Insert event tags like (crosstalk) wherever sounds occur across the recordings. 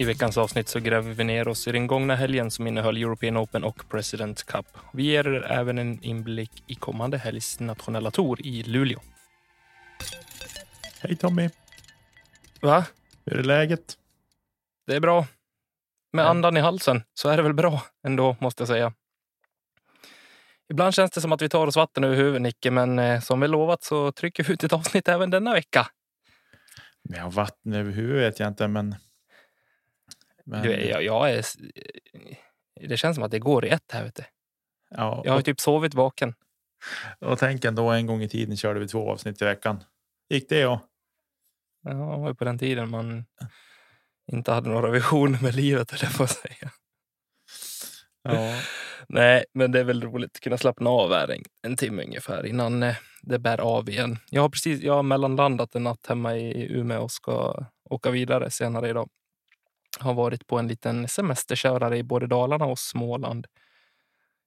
I veckans avsnitt så gräver vi ner oss i den gångna helgen som innehöll European Open och President Cup. Vi ger er även en inblick i kommande helgs nationella tour i Luleå. Hej Tommy, Va? hur är läget? Det är bra. Med Ja. andan i halsen så är det väl bra ändå, måste jag säga. Ibland känns det som att vi tar oss vatten över huvudet, Nicke, men eh, som vi lovat så trycker vi ut ett avsnitt även denna vecka. Har vatten över huvudet vet jag inte, men... men Du, jag, jag är... s- Det känns som att det går i ett här, du. ja, Jag har och, typ sovit vaken. och tänk ändå en gång i tiden körde vi två avsnitt i veckan. Gick det ja? Ja, det var på den tiden man inte hade några (laughs) visioner med livet, eller får jag säga. Ja, (laughs) Nej, men det är väl roligt att kunna slappna av här en, en timme ungefär innan eh, det bär av igen. Jag har precis jag har mellanlandat en natt hemma i Umeå och ska åka vidare senare idag. Har varit på en liten semesterkörare i både Dalarna och Småland.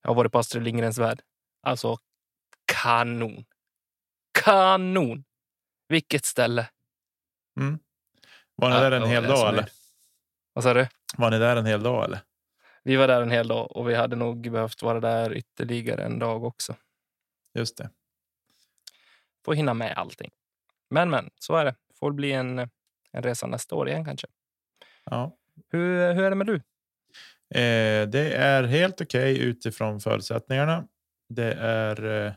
Jag har varit på Astrid Lindgrens Värld. Alltså kanon. Kanon! Vilket ställe. var ni Ja, där en hel dag eller? Vad sa du? Var ni där en hel dag eller? Vi var där en hel dag och vi hade nog behövt vara där ytterligare en dag också. Just det. Få hinna med allting. Men, men, så är det. Får bli en, en resa nästa år igen kanske. Ja. Hur, hur är det med du? Eh, det är helt okej utifrån förutsättningarna. Det är eh,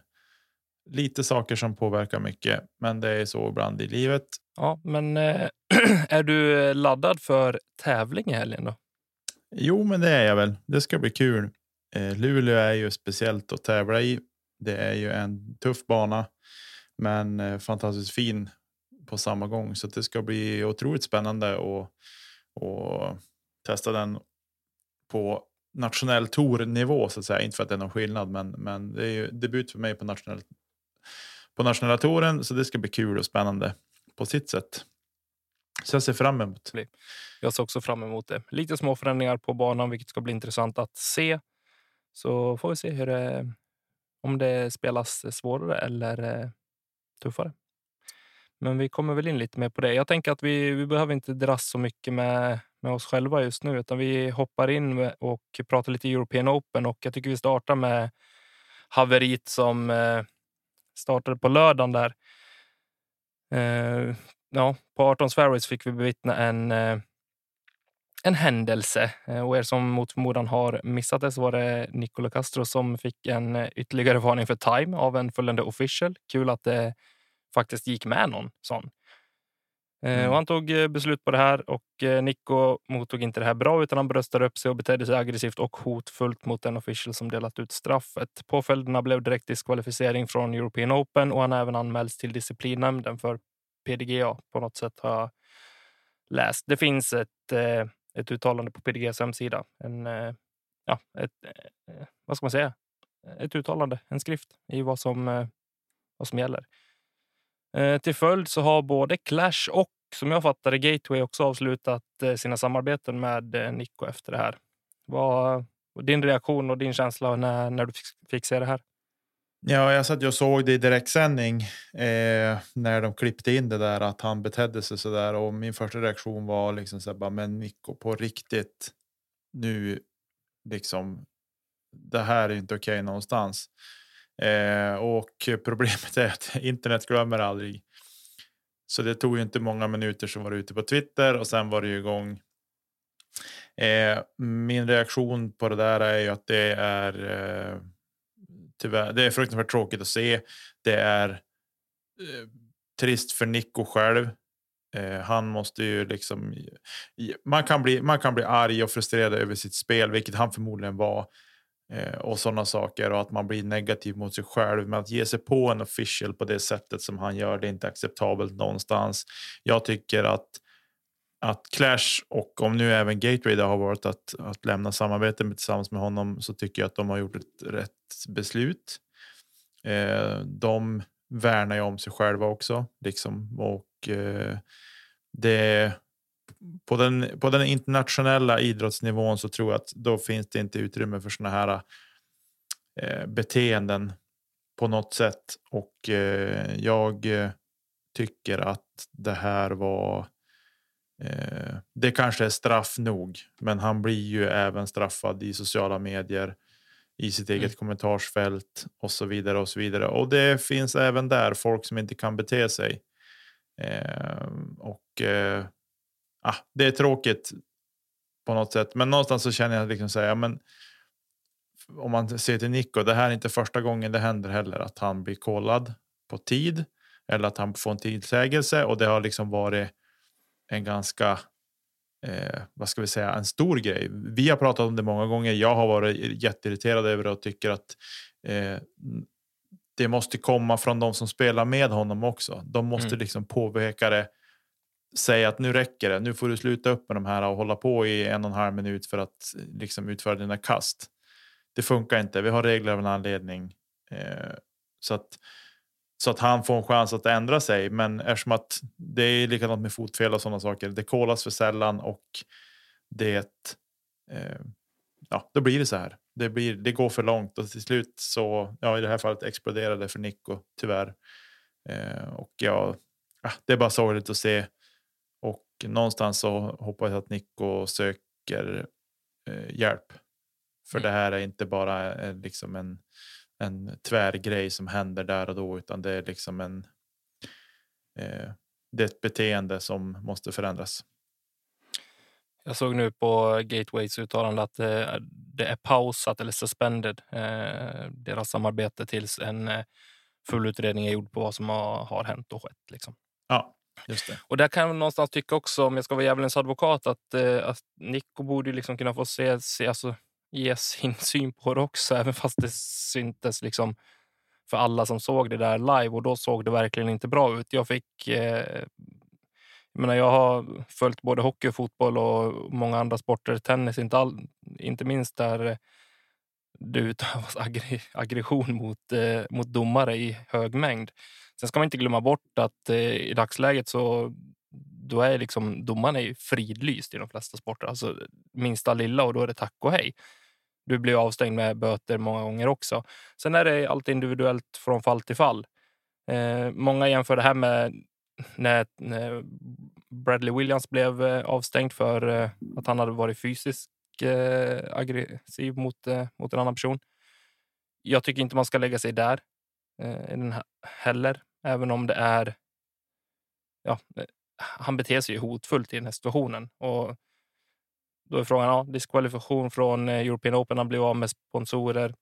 lite saker som påverkar mycket, men det är så ibland i livet. Ja, men eh, (clears throat) är du laddad för tävling i helgen då? Jo, men det är jag väl. Det ska bli kul. Eh, Luleå är ju speciellt att tävla i. Det är ju en tuff bana, men eh, fantastiskt fin på samma gång. Så det ska bli otroligt spännande att och testa den på nationell tournivå så att säga. Inte för att det är någon skillnad, men, men det är ju debut för mig på nationell på nationella touren, så det ska bli kul och spännande på sitt sätt. Så jag ser fram emot. Jag ser också fram emot det. Lite små förändringar på banan, vilket ska bli intressant att se. Så får vi se hur det, om det spelas svårare eller eh, tuffare. Men vi kommer väl in lite mer på det. Jag tänker att vi, vi behöver inte dras så mycket med, med oss själva just nu, utan vi hoppar in och pratar lite European Open och jag tycker vi startar med haveriet som eh, startade på lördagen där. Eh, ja, på 18 fairways fick vi bevittna en, eh, en händelse. Eh, och er som mot förmodan har missat det så var det Nicola Castro som fick en eh, ytterligare varning för time av en följande official. Kul att det faktiskt gick med någon sån. Eh, Mm. Och han tog eh, beslut på det här och eh, Nico mottog inte det här bra utan han bröstade upp sig och betedde sig aggressivt och hotfullt mot den official som delat ut straffet. Påföljderna blev direkt diskvalificering från European Open och han har även anmälts till disciplinnämnden för PDGA på något sätt har jag läst. Det finns ett, ett uttalande på PDGs hemsida. En, ja, ett, vad ska man säga? Ett uttalande, en skrift i vad som, vad som gäller. Eh, till följd så har både Clash och som jag fattade, Gateway också avslutat eh, sina samarbeten med eh, Nico efter det här. Vad var din reaktion och din känsla när, när du fick, fick se det här? Ja, jag satt och såg det i direktsändning eh, när de klippte in det där att han betedde sig så där och min första reaktion var liksom så här, bara, men Nico på riktigt nu liksom. Det här är inte okej någonstans. Eh, och problemet är att (laughs) internet glömmer aldrig. Så det tog ju inte många minuter som var ute på Twitter och sen var det ju igång. Eh, min reaktion på det där är ju att det är eh, tyvärr, det är fruktansvärt tråkigt att se. Det är eh, trist för Nico själv. Eh, han måste ju liksom... Man kan, bli, man kan bli arg och frustrerad över sitt spel, vilket han förmodligen var. Eh, och sådana saker och att man blir negativ mot sig själv. Men att ge sig på en official på det sättet som han gör, det är inte acceptabelt någonstans. Jag tycker att att Clash och om nu även Gateway har varit att, att lämna samarbete med, tillsammans med honom så tycker jag att de har gjort ett rätt beslut. Eh, de värnar ju om sig själva också liksom och eh, det på den, på den internationella idrottsnivån så tror jag att då finns det inte utrymme för sådana här eh, beteenden på något sätt. Och eh, jag eh, tycker att det här var. Eh, det kanske är straff nog, men han blir ju även straffad i sociala medier i sitt eget mm. kommentarsfält och så vidare och så vidare. Och det finns även där folk som inte kan bete sig. Eh, och eh, ah, det är tråkigt på något sätt, men någonstans så känner jag liksom säga, men om man ser till Nico, det här är inte första gången det händer heller att han blir kollad på tid eller att han får en tidsägelse och det har liksom varit en ganska eh, vad ska vi säga, en stor grej. Vi har pratat om det många gånger. Jag har varit jätteirriterad över det och tycker att eh, det måste komma från de som spelar med honom också. De måste mm. liksom påpeka det säga att nu räcker det. Nu får du sluta upp med de här och hålla på i en och en halv minut för att liksom utföra dina kast. Det funkar inte. Vi har regler av en anledning eh, så att så att han får en chans att ändra sig. Men eftersom att det är likadant med fotfel och sådana saker. Det kolas för sällan och det. Eh, ja, då blir det så här. Det blir. Det går för långt och till slut så ja, i det här fallet exploderade för Nico tyvärr. Eh, och ja, ah, det är bara sorgligt att se någonstans så hoppas jag att Nico söker eh, hjälp. För mm. det här är inte bara eh, liksom en, en tvärgrej som händer där och då, utan det är liksom en. Eh, det är ett beteende som måste förändras. Jag såg nu på Gateways uttalande att det, det är pausat eller suspended eh, deras samarbete tills en eh, full utredning är gjord på vad som har, har hänt och skett. Liksom. Ja. Och där kan jag någonstans tycka också, om jag ska vara djävulens advokat, att, eh, att Nico borde liksom kunna få se, se alltså, ge sin (laughs) syn på det också, även fast det syntes liksom för alla som såg det där live och då såg det verkligen inte bra ut. Jag fick eh, jag, menar, jag har följt både hockey och fotboll och många andra sporter. Tennis, inte, all, inte minst där eh, det (laughs) utövas aggression mot, eh, mot domare i hög mängd. Sen ska man inte glömma bort att eh, i dagsläget så då är liksom domaren är fridlyst i de flesta sporter. Alltså minsta lilla och då är det tack och hej. Du blir avstängd med böter många gånger också. Sen är det allt individuellt från fall till fall. Eh, många jämför det här med när, när Bradley Williams blev eh, avstängd för eh, att han hade varit fysiskt eh, aggressiv mot, eh, mot en annan person. Jag tycker inte man ska lägga sig där eh, heller, även om det är. Ja, eh, han beter sig ju hotfullt i den här situationen och då är frågan ja, diskvalifikation från eh, European Open. Han blev av med sponsorer.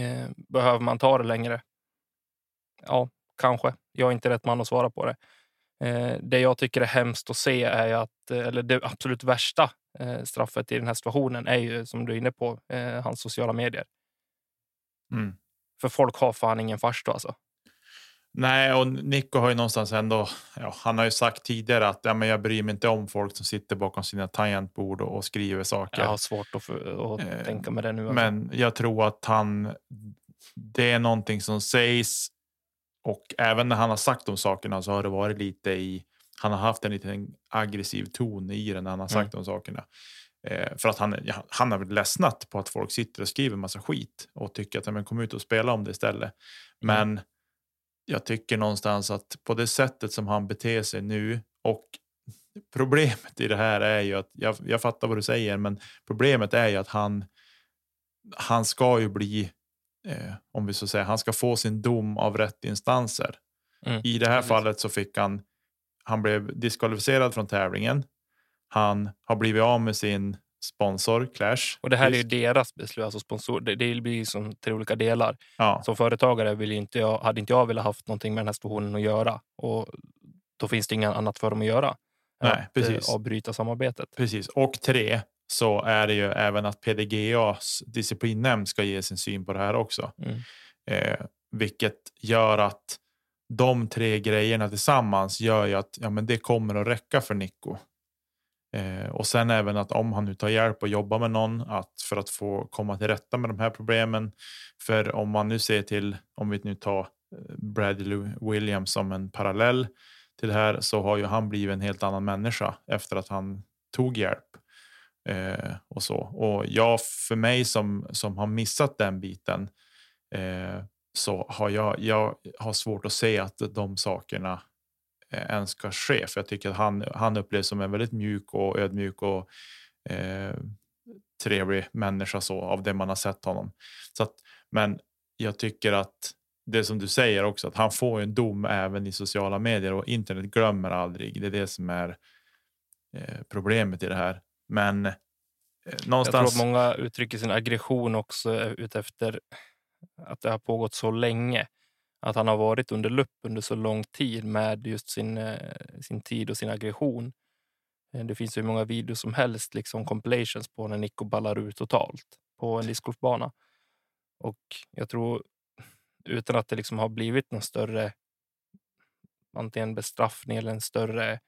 Eh, behöver man ta det längre? Ja, kanske. Jag är inte rätt man att svara på det. Eh, det jag tycker är hemskt att se är att, eh, eller det absolut värsta eh, straffet i den här situationen är ju som du är inne på, hans sociala medier. Mm. För folk har fan ingen farstu alltså. Nej, och Nico har ju någonstans ändå. Ja, han har ju sagt tidigare att ja, men jag bryr mig inte om folk som sitter bakom sina tangentbord och, och skriver saker. Jag har svårt att, för, att eh, tänka med det nu. Alltså. Men jag tror att han. Det är någonting som sägs och även när han har sagt de sakerna så har det varit lite i. Han har haft en liten aggressiv ton i den när han har sagt mm. de sakerna. Eh, för att han, han har väl ledsnat på att folk sitter och skriver massa skit och tycker att men, kom ut och spela om det istället. Mm. Men mm. jag tycker någonstans att på det sättet som han beter sig nu och problemet i det här är ju att jag, jag fattar vad du säger, men problemet är ju att han. Han ska ju bli, eh, om vi så säger, han ska få sin dom av rätt instanser. Mm. I det här fallet så fick han. Han blev diskvalificerad från tävlingen han har blivit av med sin sponsor Clash. Och det här är ju deras beslut, alltså sponsor. Det, det blir som tre olika delar. Ja. Som företagare vill inte jag, hade inte jag velat haft någonting med den här situationen att göra. Och då finns det inget annat för dem att göra. Nej, att, eh, precis. avbryta samarbetet. Precis. Och tre så är det ju även att PDGAs disciplinnämnd ska ge sin syn på det här också. Mm. Eh, vilket gör att de tre grejerna tillsammans gör ju att ja, men det kommer att räcka för Nico. Eh, och sen även att om han nu tar hjälp och jobbar med någon att för att få komma till rätta med de här problemen. För om man nu ser till om vi nu tar eh, Bradley Williams som en parallell till det här så har ju han blivit en helt annan människa efter att han tog hjälp. Eh, och så. Och jag för mig som, som har missat den biten eh, så har jag, jag har svårt att se att de sakerna eh, ens ska ske. För jag tycker att han, han upplevs som en väldigt mjuk och ödmjuk och eh, trevlig människa så av det man har sett honom. Så att, men jag tycker att det som du säger också att han får en dom även i sociala medier och internet glömmer aldrig. Det är det som är eh, problemet i det här. Men eh, någonstans. Jag tror att många uttrycker sin aggression också utefter att det har pågått så länge. Att han har varit under lupp under så lång tid med just sin, eh, sin tid och sin aggression. Eh, det finns hur många videos som helst, liksom compilations på när Nico ballar ur totalt på en discgolfbana. Och jag tror utan att det liksom har blivit någon större antingen bestraffning eller en större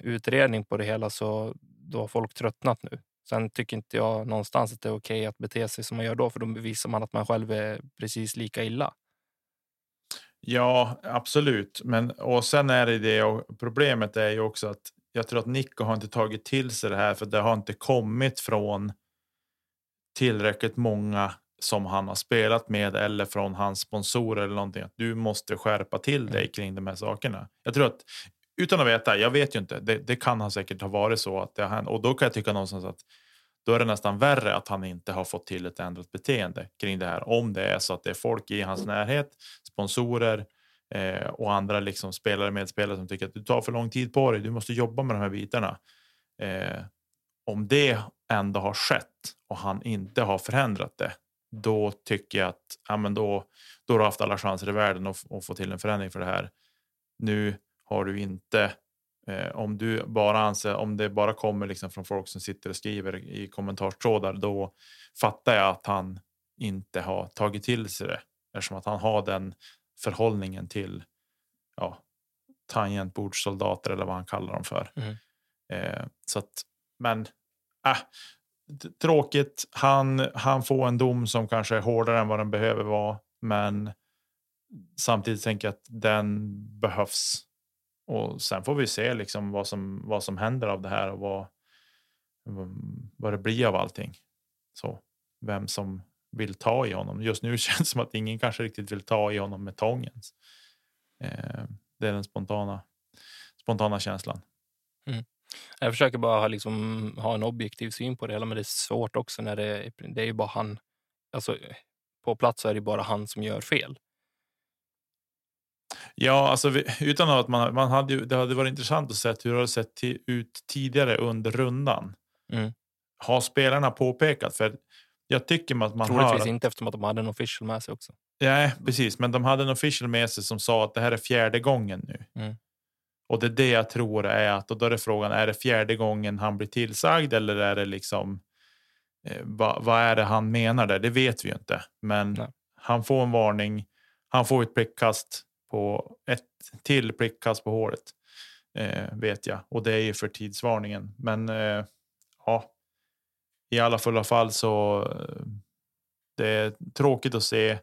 utredning på det hela så då har folk tröttnat nu. Sen tycker inte jag någonstans att det är okej okay att bete sig som man gör då, för då bevisar man att man själv är precis lika illa. Ja, absolut. Men och sen är det det och problemet är ju också att jag tror att Nico har inte tagit till sig det här för det har inte kommit från tillräckligt många som han har spelat med eller från hans sponsorer eller någonting. Att du måste skärpa till dig mm. kring de här sakerna. Jag tror att utan att veta, jag vet ju inte. Det, det kan han säkert ha varit så att det har hänt och då kan jag tycka någonstans att då är det nästan värre att han inte har fått till ett ändrat beteende kring det här. Om det är så att det är folk i hans närhet, sponsorer eh, och andra liksom spelare medspelare som tycker att du tar för lång tid på dig. Du måste jobba med de här bitarna. Eh, om det ändå har skett och han inte har förändrat det, då tycker jag att ja, men då, då har du haft alla chanser i världen att, att få till en förändring för det här. Nu har du inte eh, om du bara anser om det bara kommer liksom från folk som sitter och skriver i kommentarstrådar, då fattar jag att han inte har tagit till sig det eftersom att han har den förhållningen till ja, tangentbordssoldater eller vad han kallar dem för. Mm. Eh, så att, men äh, tråkigt. Han, han får en dom som kanske är hårdare än vad den behöver vara, men samtidigt tänker jag att den behövs och sen får vi se liksom vad som vad som händer av det här och vad. Vad det blir av allting. Så vem som vill ta i honom. Just nu (laughs) känns det som att ingen kanske riktigt vill ta i honom med tången. Eh, det är den spontana spontana känslan. Mm. Jag försöker bara ha, liksom, ha en objektiv syn på det hela, men det är svårt också när det, det är ju bara han. Alltså, på plats är det bara han som gör fel. Ja, alltså utan att man, man hade det hade varit intressant att se hur det hade sett ut tidigare under rundan. Mm. Har spelarna påpekat? För jag tycker att man Troligtvis hör... inte eftersom att de hade en official med sig också. Nej, precis. Men de hade en official med sig som sa att det här är fjärde gången nu. Mm. Och det är det jag tror är att och då är frågan. Är det fjärde gången han blir tillsagd eller är det liksom? Eh, vad, vad är det han menar där? Det vet vi ju inte, men Nej. han får en varning. Han får ett prickkast på ett till prickkast på hålet eh, vet jag och det är ju för tidsvarningen. Men eh, ja, i alla fulla fall så. Eh, det är tråkigt att se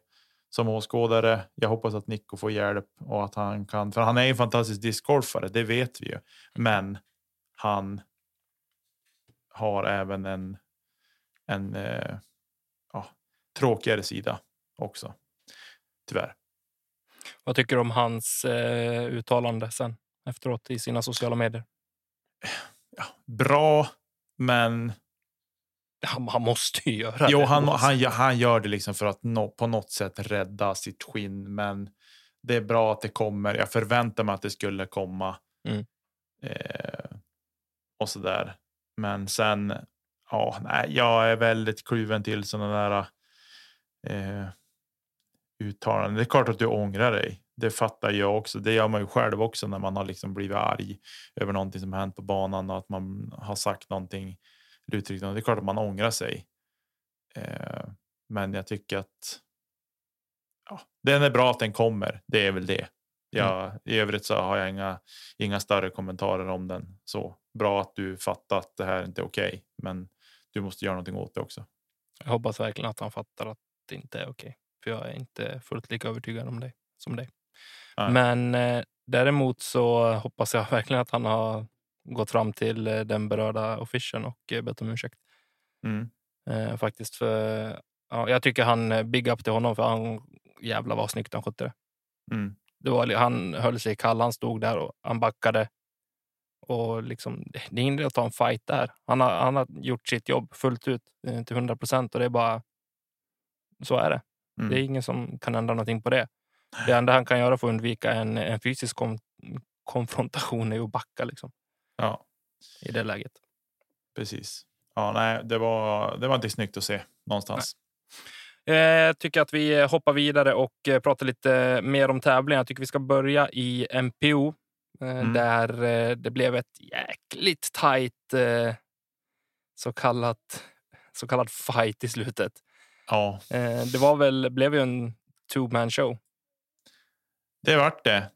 som åskådare. Jag hoppas att Nico får hjälp och att han kan, för han är en fantastisk discgolfare. Det vet vi ju, men han. Har även en. En eh, ja, tråkigare sida också. Tyvärr. Vad tycker du om hans eh, uttalande sen efteråt i sina sociala medier? Ja, bra, men. Han, han måste ju göra jo, det. Han, han, han gör det liksom för att no, på något sätt rädda sitt skinn. Men det är bra att det kommer. Jag förväntar mig att det skulle komma. Mm. Eh, och så där. Men sen. Ja, nej, jag är väldigt kluven till sådana där. Eh, uttalanden. Det är klart att du ångrar dig. det fattar jag också. Det gör man ju själv också när man har liksom blivit arg över någonting som hänt på banan och att man har sagt någonting. Uttryckt, det är klart att man ångrar sig. Eh, men jag tycker att ja, den är bra att den kommer. Det är väl det. Ja, mm. I övrigt så har jag inga, inga större kommentarer om den. Så bra att du fattar att det här inte är okej, okay, men du måste göra någonting åt det också. Jag hoppas verkligen att han fattar att det inte är okej, för jag är inte fullt lika övertygad om det som dig. Men eh, däremot så hoppas jag (laughs) verkligen att han har gått fram till eh, den berörda officialen och eh, bett om ursäkt. Mm. Eh, faktiskt för ja, jag tycker han eh, big up till honom för han jävla vad snyggt han skötte det. Mm. det var, han höll sig kall. Han stod där och han backade. Och liksom, det är inte att ta en fight där. Han har, han har gjort sitt jobb fullt ut till 100 procent och det är bara så är det. Mm. Det är ingen som kan ändra någonting på det. Det enda han kan göra för att undvika en, en fysisk kom, konfrontation är att backa. Liksom. Ja. I det läget. Precis. Ja, nej, det var, det var inte snyggt att se någonstans. Jag eh, tycker att vi hoppar vidare och eh, pratar lite mer om tävlingen. Jag tycker vi ska börja i MPO eh, mm. där det blev ett jäkligt tajt så kallat så kallad fight i slutet. Ja. Det var väl, blev ju en two man show. Det vart det.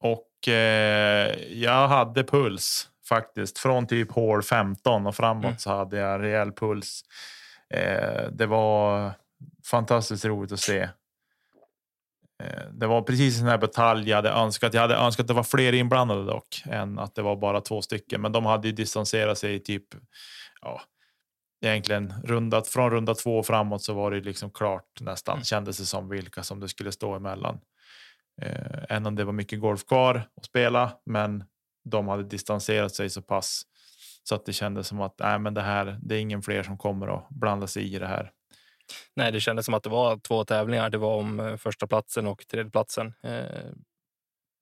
Och eh, jag hade puls faktiskt. Från typ hål 15 och framåt mm. så hade jag rejäl puls. Eh, det var fantastiskt roligt att se. Eh, det var precis en sån här batalj jag hade önskat. Jag hade önskat att det var fler inblandade dock än att det var bara två stycken. Men de hade ju distanserat sig typ. Ja, egentligen rundat från runda två och framåt så var det liksom klart nästan mm. kändes det som vilka som det skulle stå emellan. Eh, än om det var mycket golf kvar att spela, men de hade distanserat sig så pass så att det kändes som att nej, men det här. Det är ingen fler som kommer att blanda sig i det här. Nej, det kändes som att det var två tävlingar. Det var om eh, första platsen och tredjeplatsen. Eh,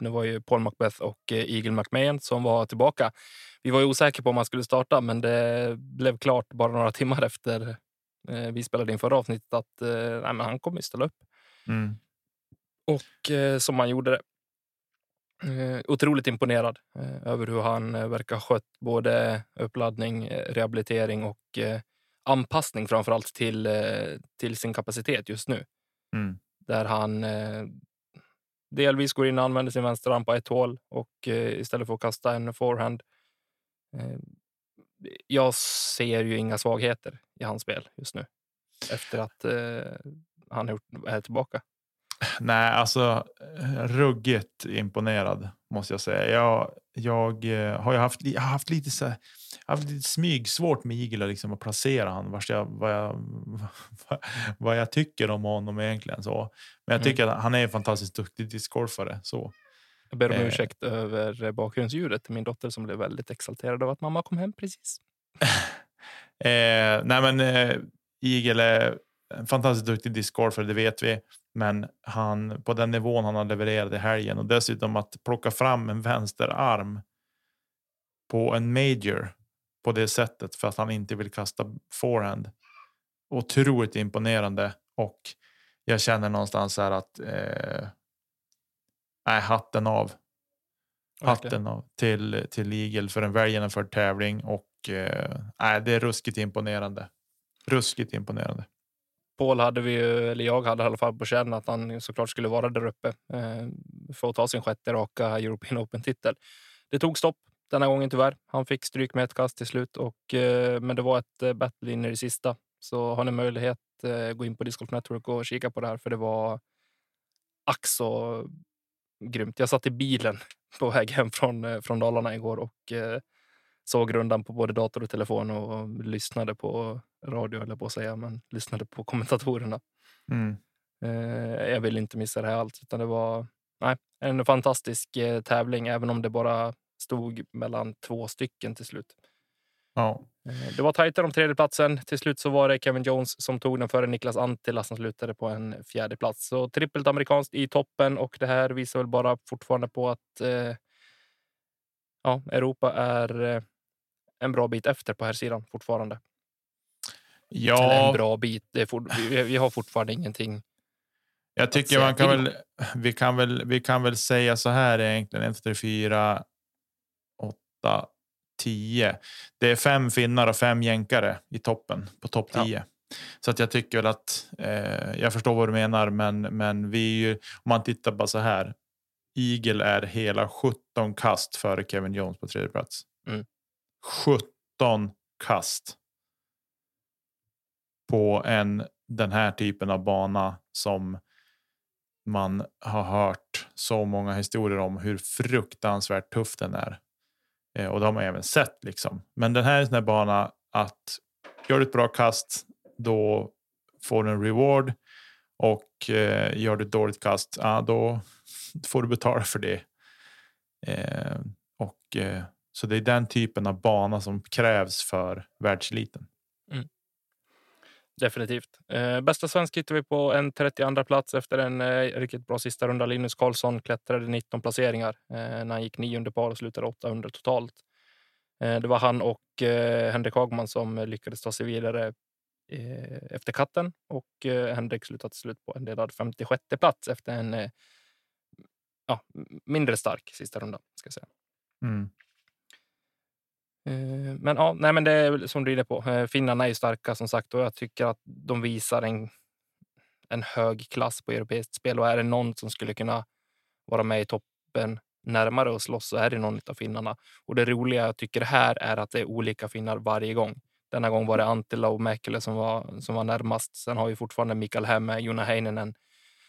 det var ju Paul Macbeth och eh, Eagle McMahon som var tillbaka. Vi var ju osäkra på om han skulle starta, men det blev klart bara några (laughs) timmar efter eh, vi spelade in förra avsnittet att eh, nej, men han kommer ställa upp. Mm. Och som han gjorde det. Otroligt imponerad över hur han verkar ha skött både uppladdning, eh, rehabilitering och anpassning framför allt till, till sin kapacitet just nu. Mm. Där han delvis går in och använder sin vänsterarm på ett hål och eh, istället för att kasta en forehand. Eh, jag ser ju inga svagheter i hans spel just nu efter att eh, han är tillbaka. Nej, alltså ruggigt imponerad måste jag säga. Jag, jag eh, har ju haft, jag har haft lite så här, haft lite smyg svårt med Igel liksom att placera han vars jag, vad, jag, (laughs) vad jag tycker om honom egentligen. Så. Men jag mm. tycker mm. att han är en fantastiskt duktig discgolfare. Så. Jag ber om eh. ursäkt över bakgrundsljudet till min dotter som blev väldigt exalterad av att mamma kom hem precis. (laughs) eh, nej, men eh, Igel är en fantastiskt duktig discgolfare, det vet vi. Men han på den nivån han har levererat i helgen och dessutom att plocka fram en vänsterarm på en major på det sättet för att han inte vill kasta forehand. Otroligt imponerande och jag känner någonstans här att. Eh, nej, hatten av. Hatten av till till Eagle för en väl genomförd tävling och eh, nej, det är ruskigt imponerande. Ruskigt imponerande. Paul hade vi ju, eller jag hade i alla fall på känn att han såklart skulle vara där uppe eh, för att ta sin sjätte raka European Open-titel. Det tog stopp denna gången tyvärr. Han fick stryk med ett kast till slut, och, eh, men det var ett eh, battle in i det sista. Så har ni möjlighet, eh, gå in på Disc Golf Network och kika på det här, för det var ack så grymt. Jag satt i bilen (laughs) på väg hem från, eh, från Dalarna igår och eh, såg rundan på både dator och telefon och lyssnade på radio, eller på att säga, men lyssnade på (laughs) kommentatorerna. Mm. Eh, jag vill inte missa det här alls, utan det var nej, en fantastisk eh, tävling, även om det bara stod mellan två stycken till slut. Ja. Eh, det var tajtare om tredjeplatsen. Till slut så var det Kevin Jones som tog den före Niklas Antila som slutade på en fjärde plats. Så trippelt amerikanskt i toppen och det här visar väl bara fortfarande på att eh, ja, Europa är en bra bit efter på här sidan fortfarande. Ja. Eller en bra bit. Det är for, vi, vi har fortfarande ingenting Jag tycker man kan väl, vi kan väl, vi kan väl säga så här egentligen. 1, 3, 4, 8, 10. Det är fem finnar och fem jänkare i toppen på topp 10. Ja. Så att jag tycker väl att eh, jag förstår vad du menar, men, men vi ju, om man tittar bara så här. Eagle är hela 17 kast före Kevin Jones på tredje plats. Mm. 17 kast. På en den här typen av bana som man har hört så många historier om hur fruktansvärt tuff den är. Eh, och det har man även sett liksom. Men den här är en sån här bana att gör du ett bra kast, då får du en reward och eh, gör du ett dåligt kast, ja, då får du betala för det. Eh, och eh, så det är den typen av bana som krävs för världseliten. Mm. Definitivt. Eh, bästa svensk hittar vi på en 32 plats efter en eh, riktigt bra sista runda. Linus Karlsson klättrade 19 placeringar eh, när han gick 9 par och slutade 800 totalt. Eh, det var han och eh, Henrik Hagman som lyckades ta sig vidare eh, efter katten och Henrik slutade till slut på en delad 56 plats efter en ja, mindre stark sista runda. Ska säga. Mm. Eh, men ja, nej, men det är som du är inne på. Eh, finnarna är ju starka som sagt och jag tycker att de visar en, en hög klass på europeiskt spel och är det någon som skulle kunna vara med i toppen närmare och slåss så är det någon av finnarna. Och det roliga jag tycker här är att det är olika finnar varje gång. Denna gång var det Antila och Mäkelä som var, som var närmast. Sen har vi fortfarande Mikael Hemme, Jona Heininen,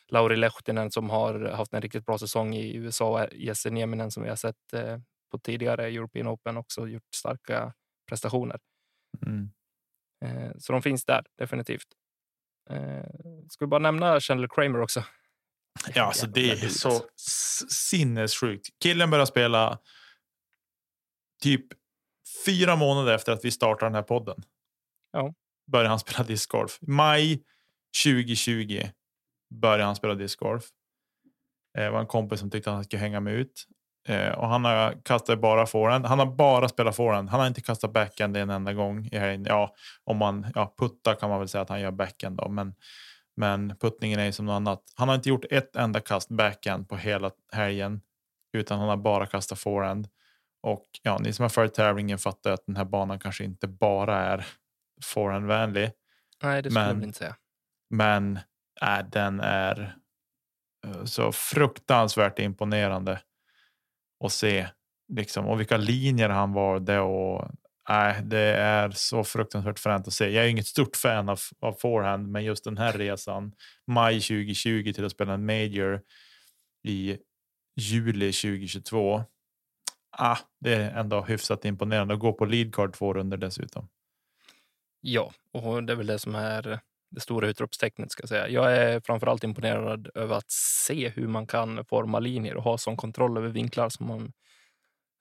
Lauri Lehtinen som har haft en riktigt bra säsong i USA och Jesse Nieminen som vi har sett eh, på tidigare European Open också gjort starka prestationer. Mm. Eh, så de finns där definitivt. Eh, ska vi bara nämna Chandler Kramer också? Ja, alltså det är så sinnessjukt. Killen börjar spela typ fyra månader efter att vi startade den här podden. Ja. Började han spela discgolf. Maj 2020 började han spela discgolf. Eh, det var en kompis som tyckte att han skulle hänga med ut. Eh, och han har kastat bara forehand. Han har bara spelat forehand. Han har inte kastat backhand en enda gång. Ja, om man ja, puttar kan man väl säga att han gör backhand då, men, men puttningen är som något annat. Han har inte gjort ett enda kast backhand på hela helgen, utan han har bara kastat forehand. Och ja, ni som har följt tävlingen fattar att den här banan kanske inte bara är forehandvänlig. Nej, det skulle men, jag inte säga. Men äh, den är eh, så fruktansvärt imponerande och se liksom och vilka linjer han valde och nej, det är så fruktansvärt fränt att se. Jag är inget stort fan av, av forehand, men just den här resan maj 2020 till att spela en major i juli 2022. Ah, det är ändå hyfsat imponerande att gå på leadcard två runder dessutom. Ja, och det är väl det som är det stora utropstecknet ska jag säga. Jag är framförallt imponerad över att se hur man kan forma linjer och ha sån kontroll över vinklar som man,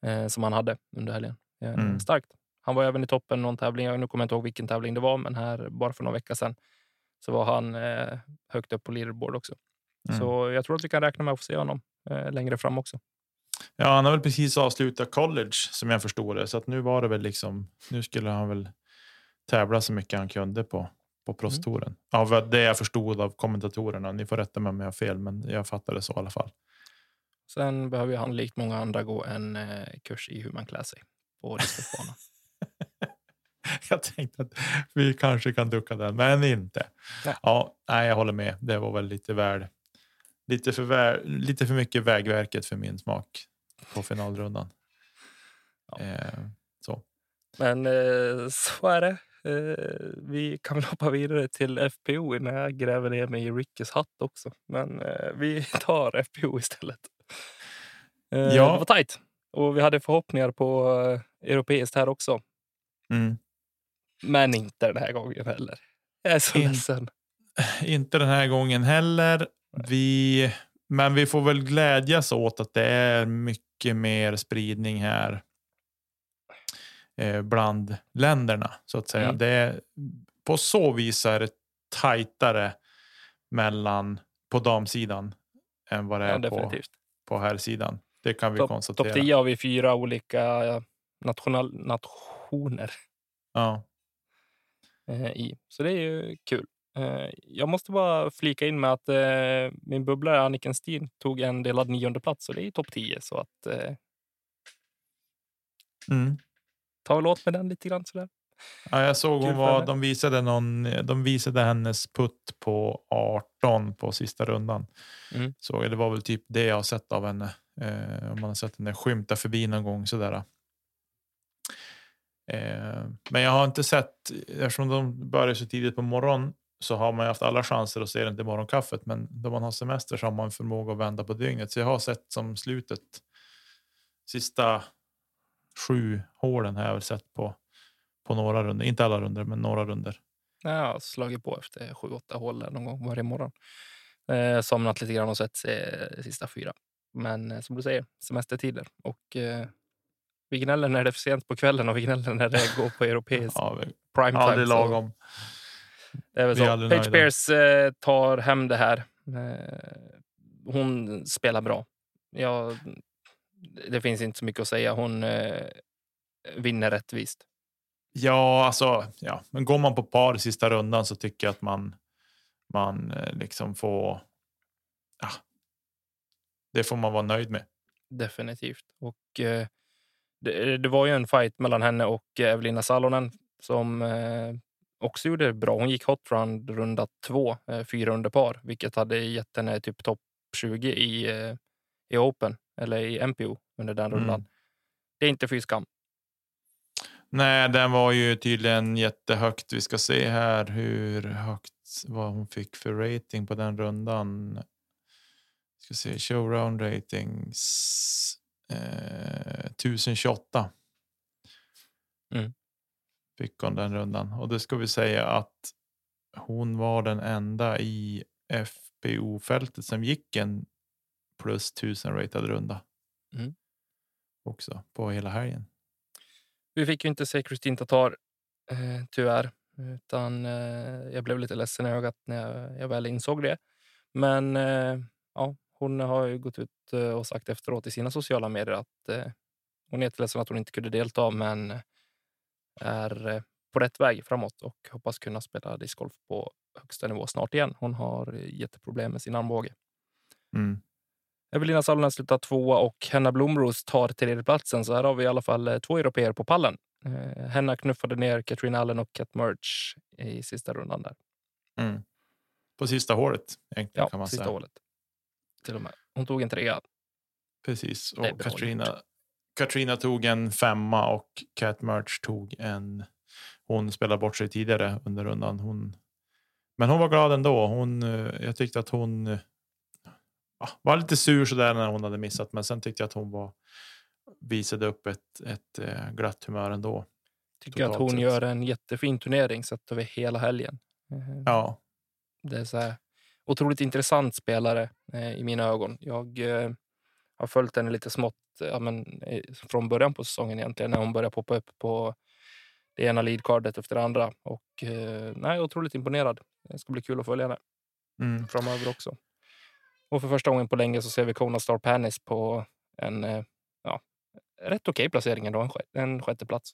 eh, som man hade under helgen. Eh, mm. Starkt. Han var även i toppen någon tävling. Jag nu kommer jag inte ihåg vilken tävling det var, men här bara för några veckor sedan så var han eh, högt upp på leaderboard också. Mm. Så jag tror att vi kan räkna med att få se honom eh, längre fram också. Ja, han har väl precis avslutat college som jag förstår det, så att nu var det väl liksom. Nu skulle han väl tävla så mycket han kunde på på. Proffstouren. Mm. Av det jag förstod av kommentatorerna. Ni får rätta mig om jag har fel, men jag fattade så i alla fall. Sen behöver han likt många andra gå en eh, kurs i hur man klär sig på diskusbanan. (laughs) jag tänkte att vi kanske kan ducka den, men inte. Nej. Ja, nej, jag håller med. Det var väl lite väl. Lite för, vä lite för mycket Vägverket för min smak på finalrundan. Ja. Eh, så. Men eh, så är det. Eh, vi kan väl hoppa vidare till FPO innan jag gräver ner mig i Rickes hatt också. Men eh, vi (laughs) tar FPO istället. Eh, ja. Det var tajt och vi hade förhoppningar på eh, europeiskt här också. Mm. Men inte den här gången heller. Jag är så In, ledsen. (sighs) Inte den här gången heller. Vi, men vi får väl glädjas åt att det är mycket mer spridning här bland länderna så att säga. Mm. Det är, på så vis är det tajtare mellan på damsidan än vad det är ja, på, på här sidan. Det kan vi top, konstatera. Topp 10 har vi fyra olika national, nationer. Ja. Eh, i. Så det är ju kul. Eh, jag måste bara flika in med att eh, min bubblare Anniken Steen tog en delad nionde plats och det är topp 10. Så att eh, Mm. Ta väl åt med den lite grann sådär. Ja, jag såg hon var, de visade någon, de visade hennes putt på 18 på sista rundan. Mm. Så det var väl typ det jag har sett av henne. Eh, om man har sett henne skymta förbi någon gång sådär. Eh, men jag har inte sett, eftersom de börjar så tidigt på morgonen så har man ju haft alla chanser att se den till morgonkaffet. Men då man har semester så har man förmåga att vända på dygnet. Så jag har sett som slutet, sista sju hålen har jag väl sett på, på några runder. Inte alla runder, men några runder. Jag har slagit på efter sju, åtta hål där någon gång varje morgon. Eh, somnat lite grann och sett eh, sista fyra. Men eh, som du säger, semestertider. Och eh, vi gnäller när det är för sent på kvällen och vi gnäller när det (laughs) går på europeisk Ja, vi- prime time. så lagom. Det är väl Vi så. aldrig nöjda. Pierce eh, tar hem det här. Eh, hon spelar bra. Ja, det finns inte så mycket att säga. Hon eh, vinner rättvist. Ja, alltså, ja, men går man på par i sista rundan så tycker jag att man, man eh, liksom får. Ja, det får man vara nöjd med. Definitivt. Och eh, det, det var ju en fight mellan henne och Evelina Salonen som eh, också gjorde det bra. Hon gick hot round runda två, eh, fyra under par, vilket hade gett henne typ topp 20 i, eh, i Open eller i MPO under den Mm. rundan. Det är inte fy skam. Nej, den var ju tydligen jättehögt. Vi ska se här hur högt vad hon fick för rating på den rundan. Ska se showround ratings. Eh, 1028. Mm. Fick hon den rundan och det ska vi säga att hon var den enda i FPO fältet som gick en plus 1000 ratad runda. Mm. Också på hela helgen. Vi fick ju inte se Kristin Tatar, eh, tyvärr. Utan eh, jag blev lite ledsen i ögat när jag, jag väl insåg det. Men eh, ja, hon har ju gått ut eh, och sagt efteråt i sina sociala medier att eh, hon är jätteledsen att hon inte kunde delta, men är eh, på rätt väg framåt och hoppas kunna spela discgolf på högsta nivå snart igen. Hon har eh, jätteproblem med sin armbåge. Mm. Evelina Salonen slutar tvåa och Henna Blomros tar tredjeplatsen. Så här har vi i alla fall eh, två europeer på pallen. Eh, Henna knuffade ner Katrin Allen och Kat Merch i sista rundan. där. Mm. På sista hålet egentligen Ja, kan man sista säga. hålet. Till och med. Hon tog en trea. Precis. Och Katrina, Katrina tog en femma och Cat Merch tog en. Hon spelade bort sig tidigare under rundan. Hon, men hon var glad ändå. Hon, eh, jag tyckte att hon ja, var lite sur sådär när hon hade missat, men sen tyckte jag att hon var visade upp ett, ett eh, glatt humör ändå. Tycker att hon sett. gör en jättefin turnering sett över hela helgen. Eh, Ja, Det är så här, otroligt intressant spelare eh, i mina ögon. Jag eh, har följt henne lite smått ja, men, eh, från början på säsongen egentligen när hon började poppa upp på det ena leadcardet efter det andra. Och, eh, nej, otroligt imponerad. Det ska bli kul att följa henne mm. framöver också. Och för första gången på länge så ser vi Kona Star Panis på en eh, ja, rätt okej placering ändå, en, sjätte, plats.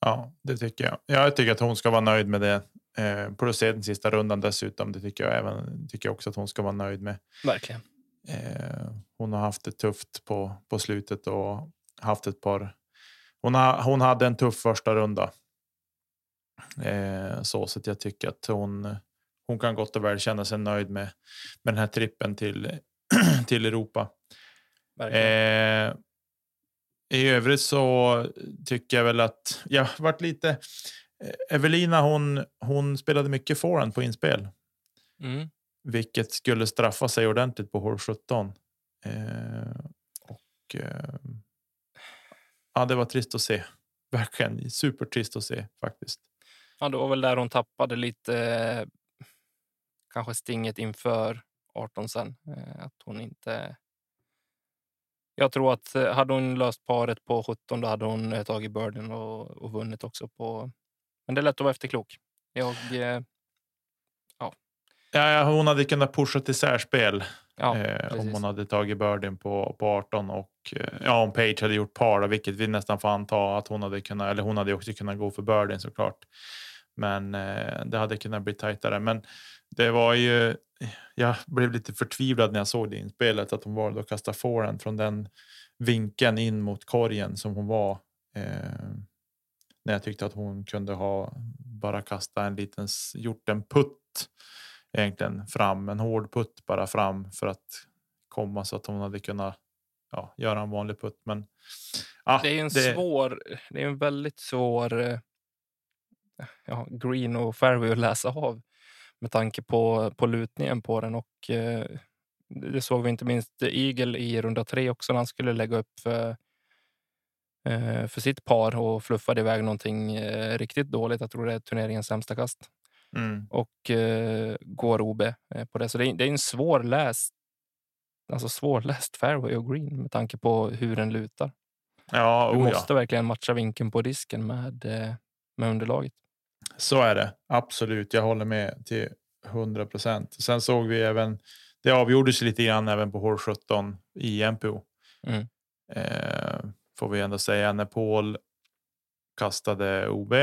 ja, det tycker jag. Jag tycker att hon ska vara nöjd med det. Eh, plus den sista rundan dessutom. Det tycker jag även. Tycker jag också att hon ska vara nöjd med. Verkligen. Eh, hon har haft det tufft på, på slutet och haft ett par. Hon, har, hon hade en tuff första runda. Eh, så så att jag tycker att hon, hon kan gott och väl känna sig nöjd med, med den här trippen till, (clears throat) till Europa. Eh, I övrigt så tycker jag väl att jag varit lite. eh, Evelina, hon, hon spelade mycket forehand på inspel Mm. vilket skulle straffa sig ordentligt på hål 17. Eh, och eh, ja, det var trist att se. Verkligen supertrist att se faktiskt. Ja, det var väl där hon tappade lite eh, kanske stinget inför 18 sen. Eh, att hon inte... Jag tror att eh, hade hon löst paret på 17 då hade hon eh, tagit börden och, och vunnit också på... Men det är lätt att vara efterklok. Jag... Ja, ja, hon hade kunnat pusha till särspel ja, eh, om hon hade tagit birdien på, på 18 och ja, om Page hade gjort par, då, vilket vi nästan får anta att hon hade kunnat, eller hon hade också kunnat gå för birdien såklart. Men eh, det hade kunnat bli tajtare. Men det var ju. Jag blev lite förtvivlad när jag såg det inspelet att hon valde att kasta forehand från den vinkeln in mot korgen som hon var. Eh, när jag tyckte att hon kunde ha bara kasta en liten gjort en putt egentligen fram en hård putt bara fram för att komma så att hon hade kunnat ja, göra en vanlig putt. Men ja, det är en det... svår. Det är en väldigt svår. Eh, ja, green och fairway att läsa av med tanke på på lutningen på den och eh, det såg vi inte minst Eagle i runda tre också när han skulle lägga upp för, eh, för sitt par och fluffade iväg någonting eh, riktigt dåligt. Jag tror det är turneringens sämsta kast. Mm. Och eh, går OB eh, på det. Så det är, det är en svårläst, alltså svårläst fairway och green med tanke på hur den lutar. Ja, du måste ja. verkligen matcha vinkeln på disken med, eh, med underlaget. Så är det absolut. Jag håller med till 100 procent. Sen såg vi även. Det avgjordes lite grann även på hål 17 i MPO. Mm. Eh, får vi ändå säga när Paul kastade OB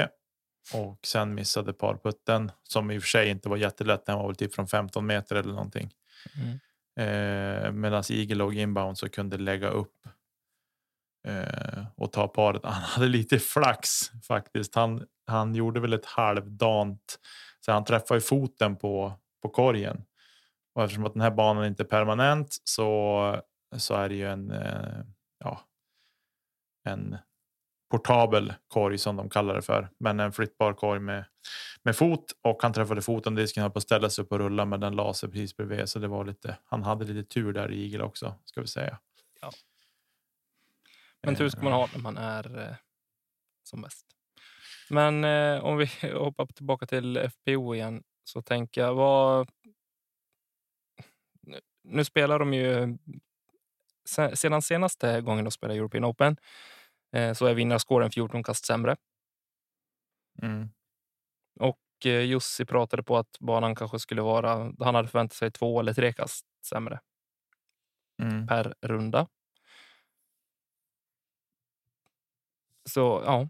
och sen missade parputten som i och för sig inte var jättelätt. Den var väl typ från 15 meter eller någonting. Mm. Eh, Medan Eagle låg inbound så kunde lägga upp eh, och ta paret. Han (laughs) hade lite flax faktiskt. Han, han gjorde väl ett halvdant så han träffade foten på på korgen och eftersom att den här banan inte är permanent så så är det ju en. Eh, ja. En portabel korg som de kallar det för, men en flyttbar korg med med fot och han träffade foten. Disken höll på att ställa sig upp och rulla, men den la sig precis bredvid, så det var lite. Han hade lite tur där i igel också ska vi säga. Ja. Men tur ska man ha när man är eh, som bäst. Men eh, om vi (laughs) hoppar tillbaka till FPO igen så tänker jag vad. Nu spelar de ju. Sedan senaste gången de spelade European Open Eh, så är vinnarskåren 14 kast sämre. Mm. Och eh, Jussi pratade på att banan kanske skulle vara, han hade förväntat sig två eller tre kast sämre mm. per runda. Så ja.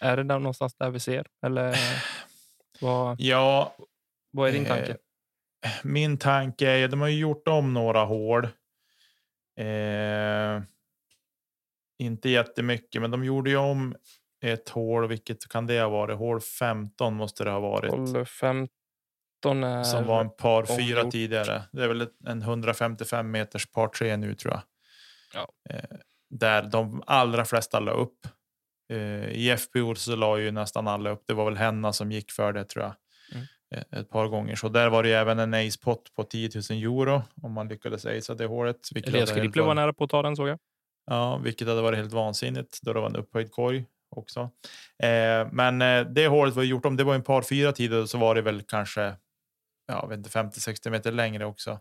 Är det där någonstans där vi ser? Eller (sighs) vad, ja, vad är din tanke? Eh, min tanke är, de har ju gjort om några hål. Eh, inte jättemycket, men de gjorde ju om ett hål. Vilket kan det ha varit? Hål 15 måste det ha varit. Hål 15 är... Som var en par fyra tidigare. Det är väl en 155 meters par tre nu tror jag. Ja. Eh, där de allra flesta la upp. Eh, I FPO så la ju nästan alla upp. Det var väl Henna som gick för det tror jag. Mm. Eh, ett par gånger. Så där var det även en ace pot på 10 000 euro om man lyckades acea det hålet. Elias Skripple var nära på att ta den såg jag. Ja, vilket hade varit helt vansinnigt då det var en upphöjd korg också. Eh, men eh, det hålet var gjort om. Det var en par fyra tider så var det väl kanske. Ja, vet inte 50 60 meter längre också.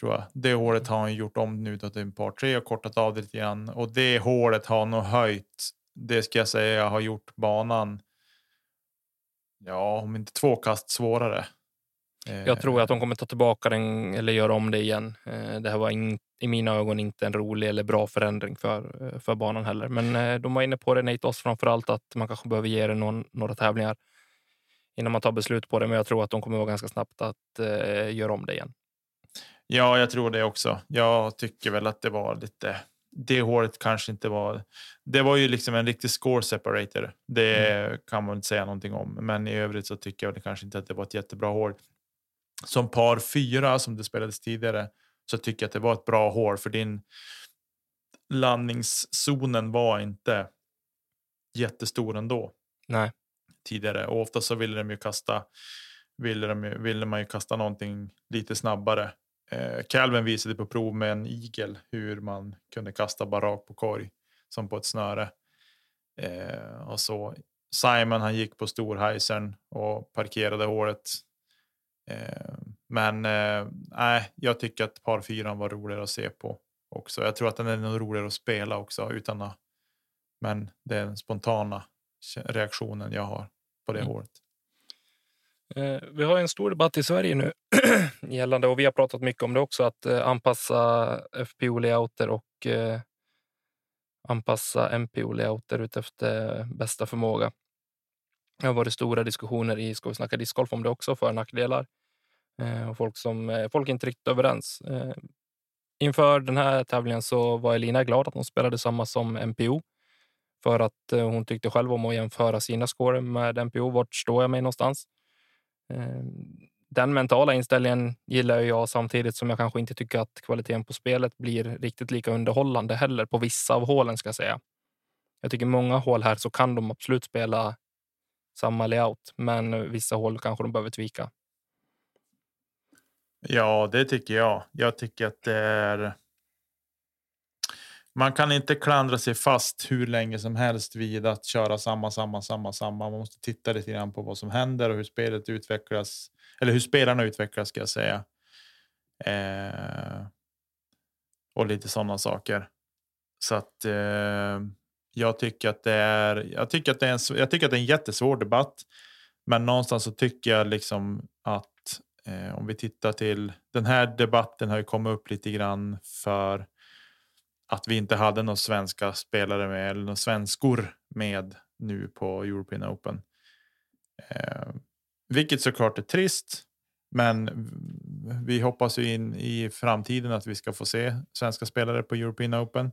Tror jag. Det hålet har han gjort om nu till en par tre och kortat av det lite grann och det hålet har nog höjt. Det ska jag säga har gjort banan. Ja, om inte två kast svårare. Eh, jag tror att de kommer ta tillbaka den eller göra om det igen. Eh, det här var in, i mina ögon inte en rolig eller bra förändring för, eh, för banan heller. Men de var inne på det, Nate Oss framför allt, att man kanske behöver ge det någon, några tävlingar innan man tar beslut på det. Men jag tror att de kommer vara ganska snabbt att uh, göra om det igen. Ja, jag tror det också. Jag tycker väl att det var lite. Det hålet kanske inte var. Det var ju liksom en riktig score separator. Det mm. kan man inte säga någonting om, men i övrigt så tycker jag kanske inte att det var ett jättebra hål som par fyra som det spelades tidigare så tycker jag att det var ett bra hål för din landningszonen var inte jättestor ändå. Nej. Tidigare och ofta så ville de ju kasta. Ville, de, ville man ju kasta någonting lite snabbare. Eh, Calvin visade på prov med en igel hur man kunde kasta bara rakt på korg som på ett snöre. Eh, och så Simon han gick på storhajsern och parkerade hålet Eh, men eh, jag tycker att par fyran var roligare att se på också. Jag tror att den är nog roligare att spela också utan att. Men det är den spontana reaktionen jag har på det mm. hålet. Eh, vi har en stor debatt i Sverige nu (clears throat) gällande och vi har pratat mycket om det också att eh, anpassa FPO layouter och eh, anpassa MPO layouter utefter bästa förmåga. Det har varit stora diskussioner i Ska vi snacka discgolf om det också, för och nackdelar. Och folk, som, folk är inte riktigt överens. Inför den här tävlingen så var Elina glad att hon spelade samma som MPO för att hon tyckte själv om att jämföra sina score med MPO. Vart står jag mig någonstans? Ehm, den mentala inställningen gillar jag samtidigt som jag kanske inte tycker att kvaliteten på spelet blir riktigt lika underhållande heller på vissa av hålen ska jag säga. Jag tycker många hål här så kan de absolut spela samma layout, men vissa hål kanske de behöver tvika. Ja, det tycker jag. Jag tycker att det är. Man kan inte klandra sig fast hur länge som helst vid att köra samma, samma, samma, samma. Man måste titta lite grann på vad som händer och hur spelet utvecklas eller hur spelarna utvecklas ska jag säga. Eh, och lite sådana saker. Så att eh, jag tycker att det är. Jag tycker att det är en. Jag tycker att det är en jättesvår debatt, men någonstans så tycker jag liksom att eh, om vi tittar till den här debatten har ju kommit upp lite grann för att vi inte hade några svenska spelare med eller några svenskor med nu på European Open. Eh, vilket såklart är trist. Men vi hoppas ju in i framtiden att vi ska få se svenska spelare på European Open.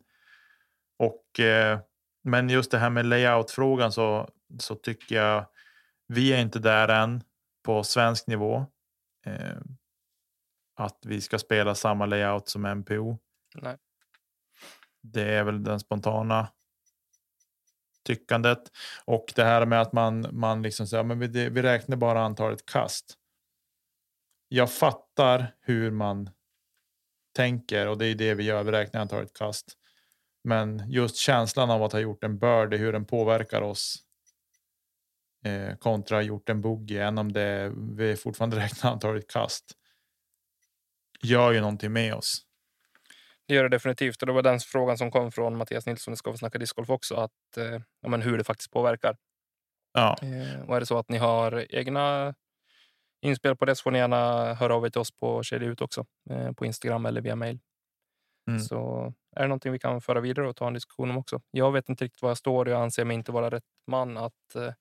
Och, eh, men just det här med layoutfrågan så, så tycker jag vi är inte där än på svensk nivå. Eh, att vi ska spela samma layout som MPO. Nej. Det är väl den spontana tyckandet. Och det här med att man, man liksom säger men vi, vi räknar bara antalet kast. Jag fattar hur man tänker och det är det vi gör. Vi räknar antalet kast. Men just känslan av att ha gjort en birdie, hur den påverkar oss eh, kontra gjort en boogie, än om det vi fortfarande (laughs) räknar antalet kast. Gör ju någonting med oss. Det gör det definitivt. Och det var den frågan som kom från Mattias Nilsson i Ska vi snacka discgolf också. Att, eh, ja, men hur det faktiskt påverkar. Ja. Eh, och är det så att ni har egna inspel på det så får ni gärna höra av er till oss på Kedja Ut också. Eh, på Instagram eller via mail. Mm. Så är det någonting vi kan föra vidare och ta en diskussion om också. Jag vet inte riktigt var jag står. Jag anser mig inte vara rätt man att eh,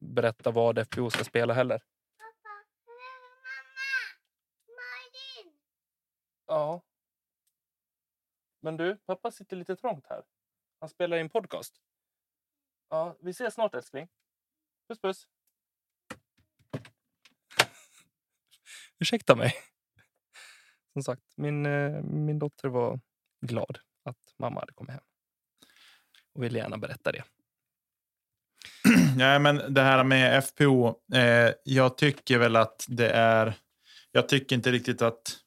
berätta vad FPO ska spela heller. Ja. Men du, pappa sitter lite trångt här. Han spelar i en podcast. Ja, vi ses snart älskling. Puss puss. (laughs) Ursäkta mig. Som sagt, min, eh, min dotter var glad att mamma hade kommit hem. Och ville gärna berätta det. (clears throat) Nej, men det här med FPO. Eh, jag tycker väl att det är. Jag tycker inte riktigt att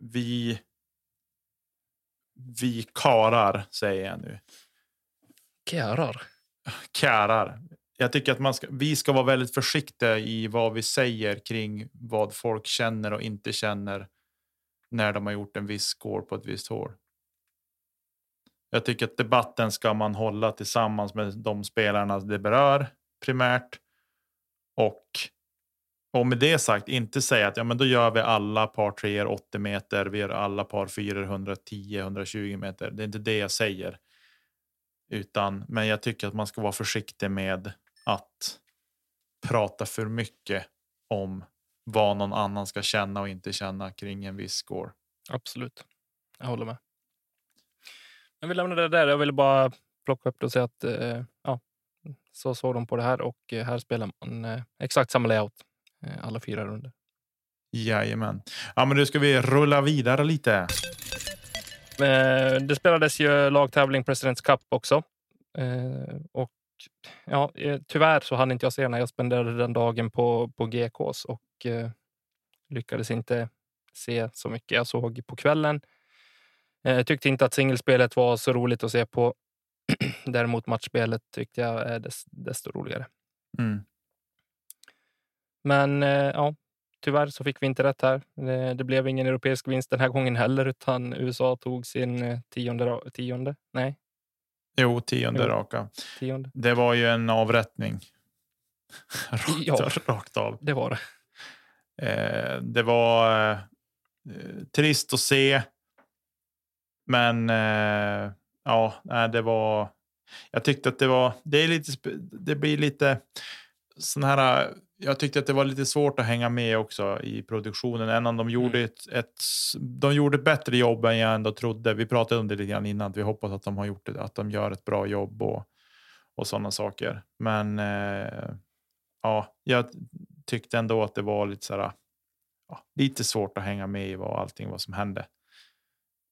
vi. Vi karar säger jag nu. Kärar. Kärar. Jag tycker att man ska, vi ska vara väldigt försiktiga i vad vi säger kring vad folk känner och inte känner när de har gjort en viss score på ett visst hål. Jag tycker att debatten ska man hålla tillsammans med de spelarna det berör primärt. Och, och med det sagt inte säga att ja, men då gör vi alla par 3 80 meter. Vi gör alla par 410 120 meter. Det är inte det jag säger. Utan, men jag tycker att man ska vara försiktig med att prata för mycket om vad någon annan ska känna och inte känna kring en viss score. Absolut. Jag håller med. Men vi lämnar det där. Jag ville bara plocka upp det och säga att eh, ja, så såg de på det här och eh, här spelar man eh, exakt samma layout alla fyra runder. Jajamän. Ja, men nu ska vi rulla vidare lite. Eh, det spelades ju lagtävling Presidents Cup också. Eh, och ja, eh, tyvärr så hann inte jag se den. Jag spenderade den dagen på, på GKs och eh, lyckades inte se så mycket. Jag såg på kvällen. Jag tyckte inte att singelspelet var så roligt att se på. (clears throat) Däremot matchspelet tyckte jag är desto roligare. Mm. Men ja, tyvärr så fick vi inte rätt här. Det, blev ingen europeisk vinst den här gången heller, utan USA tog sin tionde, tionde nej, Jo, tionde jo. raka. Tionde. Det var ju en avrättning. (laughs) rakt, ja, rakt av. Det var det. Eh, det var eh, trist att se. Men eh, ja, det var. jag tyckte att det var, det är lite, det blir lite sån här. Jag tyckte att det var lite svårt att hänga med också i produktionen. Än om de gjorde mm. ett, ett, de gjorde ett bättre jobb än jag ändå trodde. Vi pratade om det lite grann innan. Att vi hoppas att de har gjort det, att de gör ett bra jobb och, och sådana saker. Men eh, ja, jag tyckte ändå att det var lite så här, ja, lite svårt att hänga med i vad allting vad som hände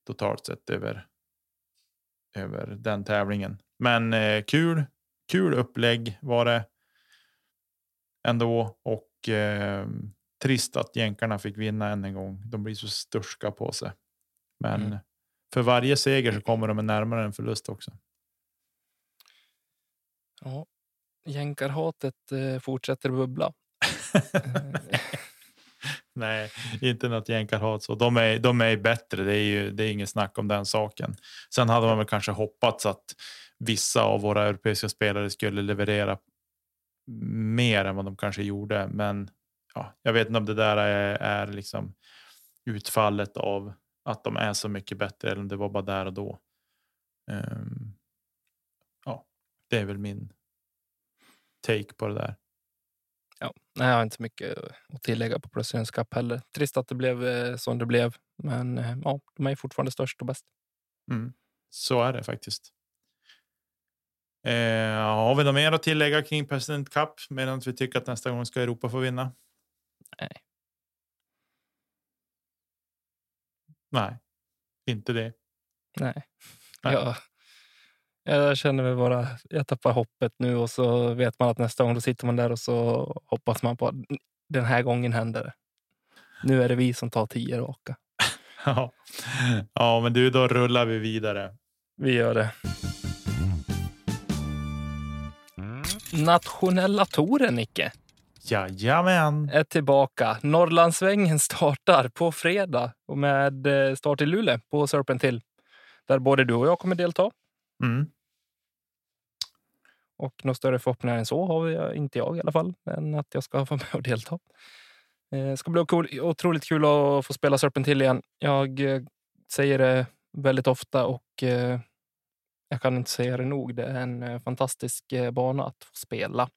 totalt sett över. Över den tävlingen. Men eh, kul, kul upplägg var det ändå och eh, trist att jänkarna fick vinna än en gång. De blir så sturska på sig. Men mm. för varje seger så kommer de närmare en förlust också. Ja, jänkarhatet eh, fortsätter bubbla. (laughs) Nej, inte något jänkarhat så. De är, de är bättre. Det är ju det är inget snack om den saken. Sen hade man väl kanske hoppats att vissa av våra europeiska spelare skulle leverera mer än vad de kanske gjorde. Men ja, jag vet inte om det där är, är liksom utfallet av att de är så mycket bättre eller om det var bara där och då. Um, ja, det är väl min take på det där. Ja, nej, jag har inte mycket att tillägga på Presidents Cup heller. Trist att det blev eh, som det blev, men eh, ja, de är fortfarande störst och bäst. Mm, så är det faktiskt. Eh, har vi något mer att tillägga kring President Cup medan vi tycker att nästa gång ska Europa få vinna? Nej. Nej, inte det. Nej. Nej. Jag, jag känner mig bara, jag tappar hoppet nu och så vet man att nästa gång då sitter man där och så hoppas man på att den här gången händer det. Nu är det vi som tar tio raka. (laughs) ja. ja, men du, då rullar vi vidare. Vi gör det. Nationella touren, Nicke. Jajamän. Är tillbaka. Norrlandssvängen startar på fredag och med eh, start i Luleå på Serpent Hill. Där både du och jag kommer delta. Mm. Och några större förhoppningar än så har jag, inte jag i alla fall, än att jag ska vara (laughs) med och delta. Det eh, ska bli cool, otroligt kul att få spela Serpent Hill igen. Jag eh, säger det väldigt ofta och jag kan inte säga det nog. Det är en eh, fantastisk eh, bana att få spela.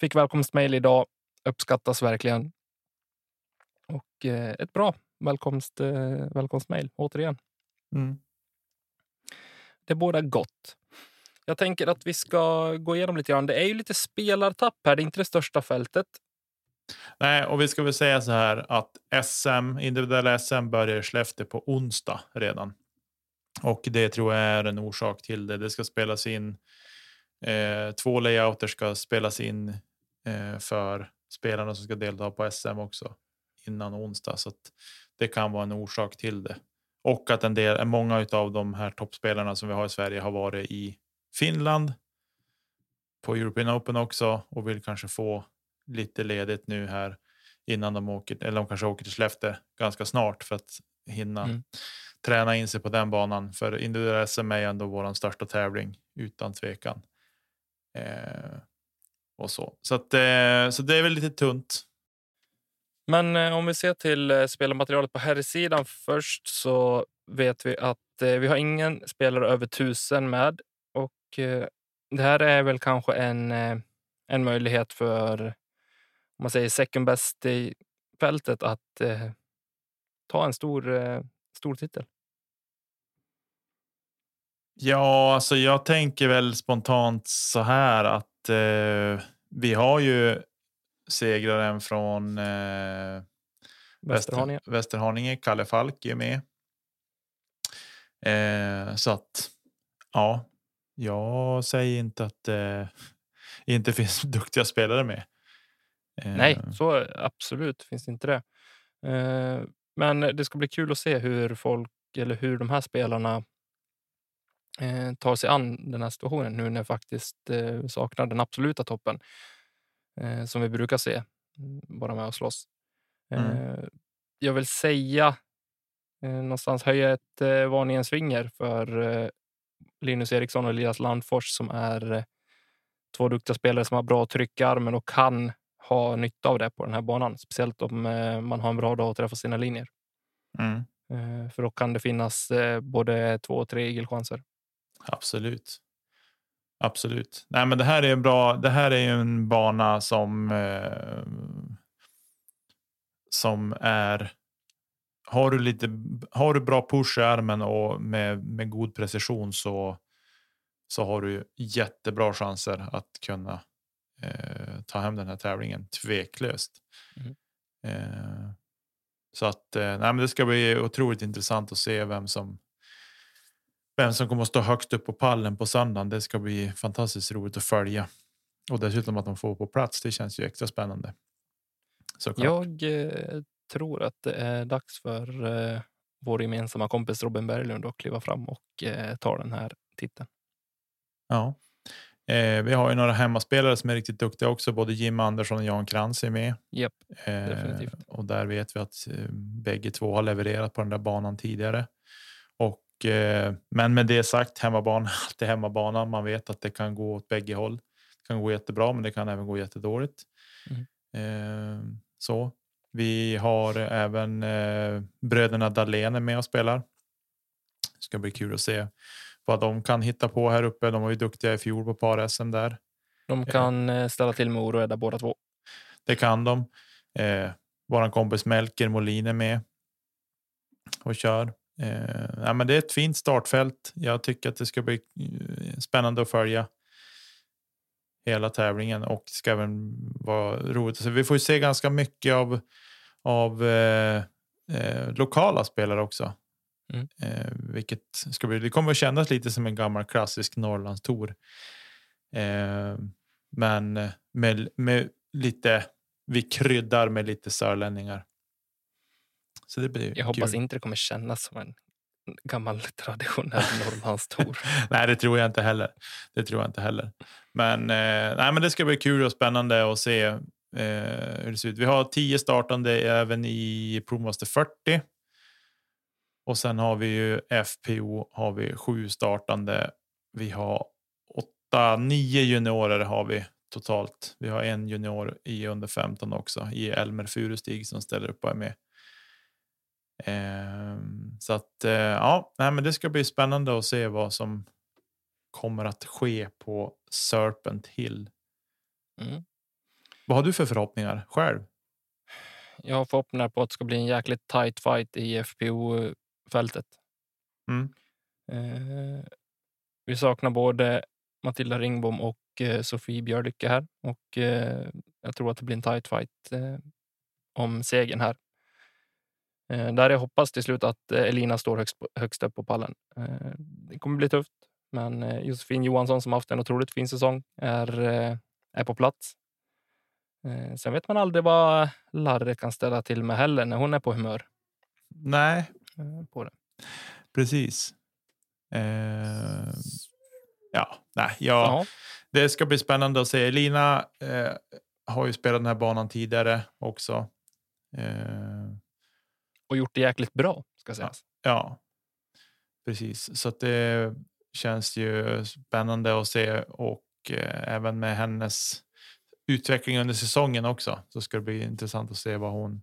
Fick välkomstmail idag. Uppskattas verkligen. Och eh, ett bra välkomst, välkomstmail återigen. Mm. Det båda gott. Jag tänker att vi ska gå igenom lite grann. Det är ju lite spelartapp här. Det är inte det största fältet. Nej, och vi ska väl säga så här att SM, individuella SM börjar i Skellefteå på onsdag redan. Och det tror jag är en orsak till det. Det ska spelas in. Eh, två layouter ska spelas in eh, för spelarna som ska delta på SM också innan onsdag. Så det kan vara en orsak till det. Och att en del, många av de här toppspelarna som vi har i Sverige har varit i Finland på European Open också och vill kanske få lite ledigt nu här innan de åker, eller de kanske åker till Skellefteå ganska snart för att hinna mm träna in sig på den banan. För individuell SM är ändå vår största tävling utan tvekan. Eh, och så så, att, eh, så det är väl lite tunt. Men eh, om vi ser till eh, spelarmaterialet på herrsidan först så vet vi att eh, vi har ingen spelare över tusen med och eh, det här är väl kanske en, eh, en möjlighet för om man säger second best i fältet att eh, ta en stor, eh, stor titel. Ja, alltså jag tänker väl spontant så här att eh, vi har ju segraren från eh, Västerhaninge. Västerhaninge, Kalle Falk är med. Eh, så att ja, jag säger inte att det eh, inte (laughs) finns duktiga spelare med. Eh. Nej, så absolut finns inte det. Eh, men det ska bli kul att se hur folk eller hur de här spelarna eh, tar sig an den här situationen nu när faktiskt eh, saknar den absoluta toppen eh, som vi brukar se vara mm, med och slåss. Mm. Eh, jag vill säga eh, någonstans höja ett eh, varningens finger för eh, Linus Eriksson och Elias Landfors som är två duktiga spelare som har bra tryck i armen och kan ha nytta av det på den här banan. Speciellt om man har en bra dag att träffa sina linjer. Mm. För då kan det finnas både två och tre igelchanser. Absolut. Absolut. Nej, men det här är en bra. Det här är ju en bana som. Eh, som är. Har du lite. Har du bra push i armen och med med god precision så. Så har du jättebra chanser att kunna eh, ta hem den här tävlingen tveklöst. Mm. Eh, så att eh, nej, men det ska bli otroligt intressant att se vem som vem som kommer att stå högst upp på pallen på söndagen. Det ska bli fantastiskt roligt att följa och dessutom att de får på plats. Det känns ju extra spännande. Såklart. Jag eh, tror att det är dags för eh, vår gemensamma kompis Robin Berglund att kliva fram och eh, ta den här titeln. Ja, Eh, vi har ju några hemmaspelare som är riktigt duktiga också. Både Jim Andersson och Jan Krantz är med. Yep, eh, och där vet vi att eh, bägge två har levererat på den där banan tidigare. Och, eh, men med det sagt, hemmabana (laughs) alltid hemmabana. Man vet att det kan gå åt bägge håll. Det kan gå jättebra, men det kan även gå jättedåligt. Mm. Eh, så vi har även eh, bröderna Dahlén med och spelar. Det ska bli kul att se vad de kan hitta på här uppe. De var ju duktiga i fjol på par-SM där. De eh. kan eh, ställa till med ororädda båda två. Det kan de. Eh, våran kompis Melker Molin är med och kör. Eh, ja, men det är ett fint startfält. Jag tycker att det ska bli eh, spännande att följa hela tävlingen och ska även vara roligt. Så vi får ju se ganska mycket av av eh, eh, lokala spelare också. Mm. Eh, vilket ska bli, det kommer att kännas lite som en gammal klassisk Norrlandstour. Eh, men med, med lite, vi kryddar med lite sörlänningar. Så det blir Jag kul. hoppas inte det kommer kännas som en gammal (laughs) traditionell Norrlandstour. (laughs) nej, det tror jag inte heller. Det tror jag inte heller. Men, eh, nej, men det ska bli kul och spännande att se eh, hur det ser ut. Vi har tio startande även i Promaster 40 och sen har vi ju FPO har vi sju startande. Vi har åtta, nio juniorer har vi totalt. Vi har en junior i under 15 också i Elmer Furustig som ställer upp och är med. Ehm, så att eh, ja, nej, men det ska bli spännande att se vad som kommer att ske på Serpent Hill. Mm. Vad har du för förhoppningar själv? Jag har förhoppningar på att det ska bli en jäkligt tight fight i FPO fältet. Mm. Eh, vi saknar både Matilda Ringbom och eh, Sofie Björlycke här och eh, jag tror att det blir en tight fight eh, om segern här. Eh, där jag hoppas till slut att eh, Elina står högst, högst upp på pallen. det kommer bli tufft, men Josefin Johansson som haft en otroligt fin säsong är, är på plats. Sen vet man aldrig vad Larre kan ställa till med heller när hon är på humör. Nej, Eh, på det. Precis. Eh, ja, nej, ja, det ska bli spännande att se. Lina eh, har ju spelat den här banan tidigare också. Eh, och gjort det jäkligt bra ska sägas. Ja, precis. Så det känns ju spännande att se och eh, även med hennes utveckling under säsongen också så ska det bli intressant att se vad hon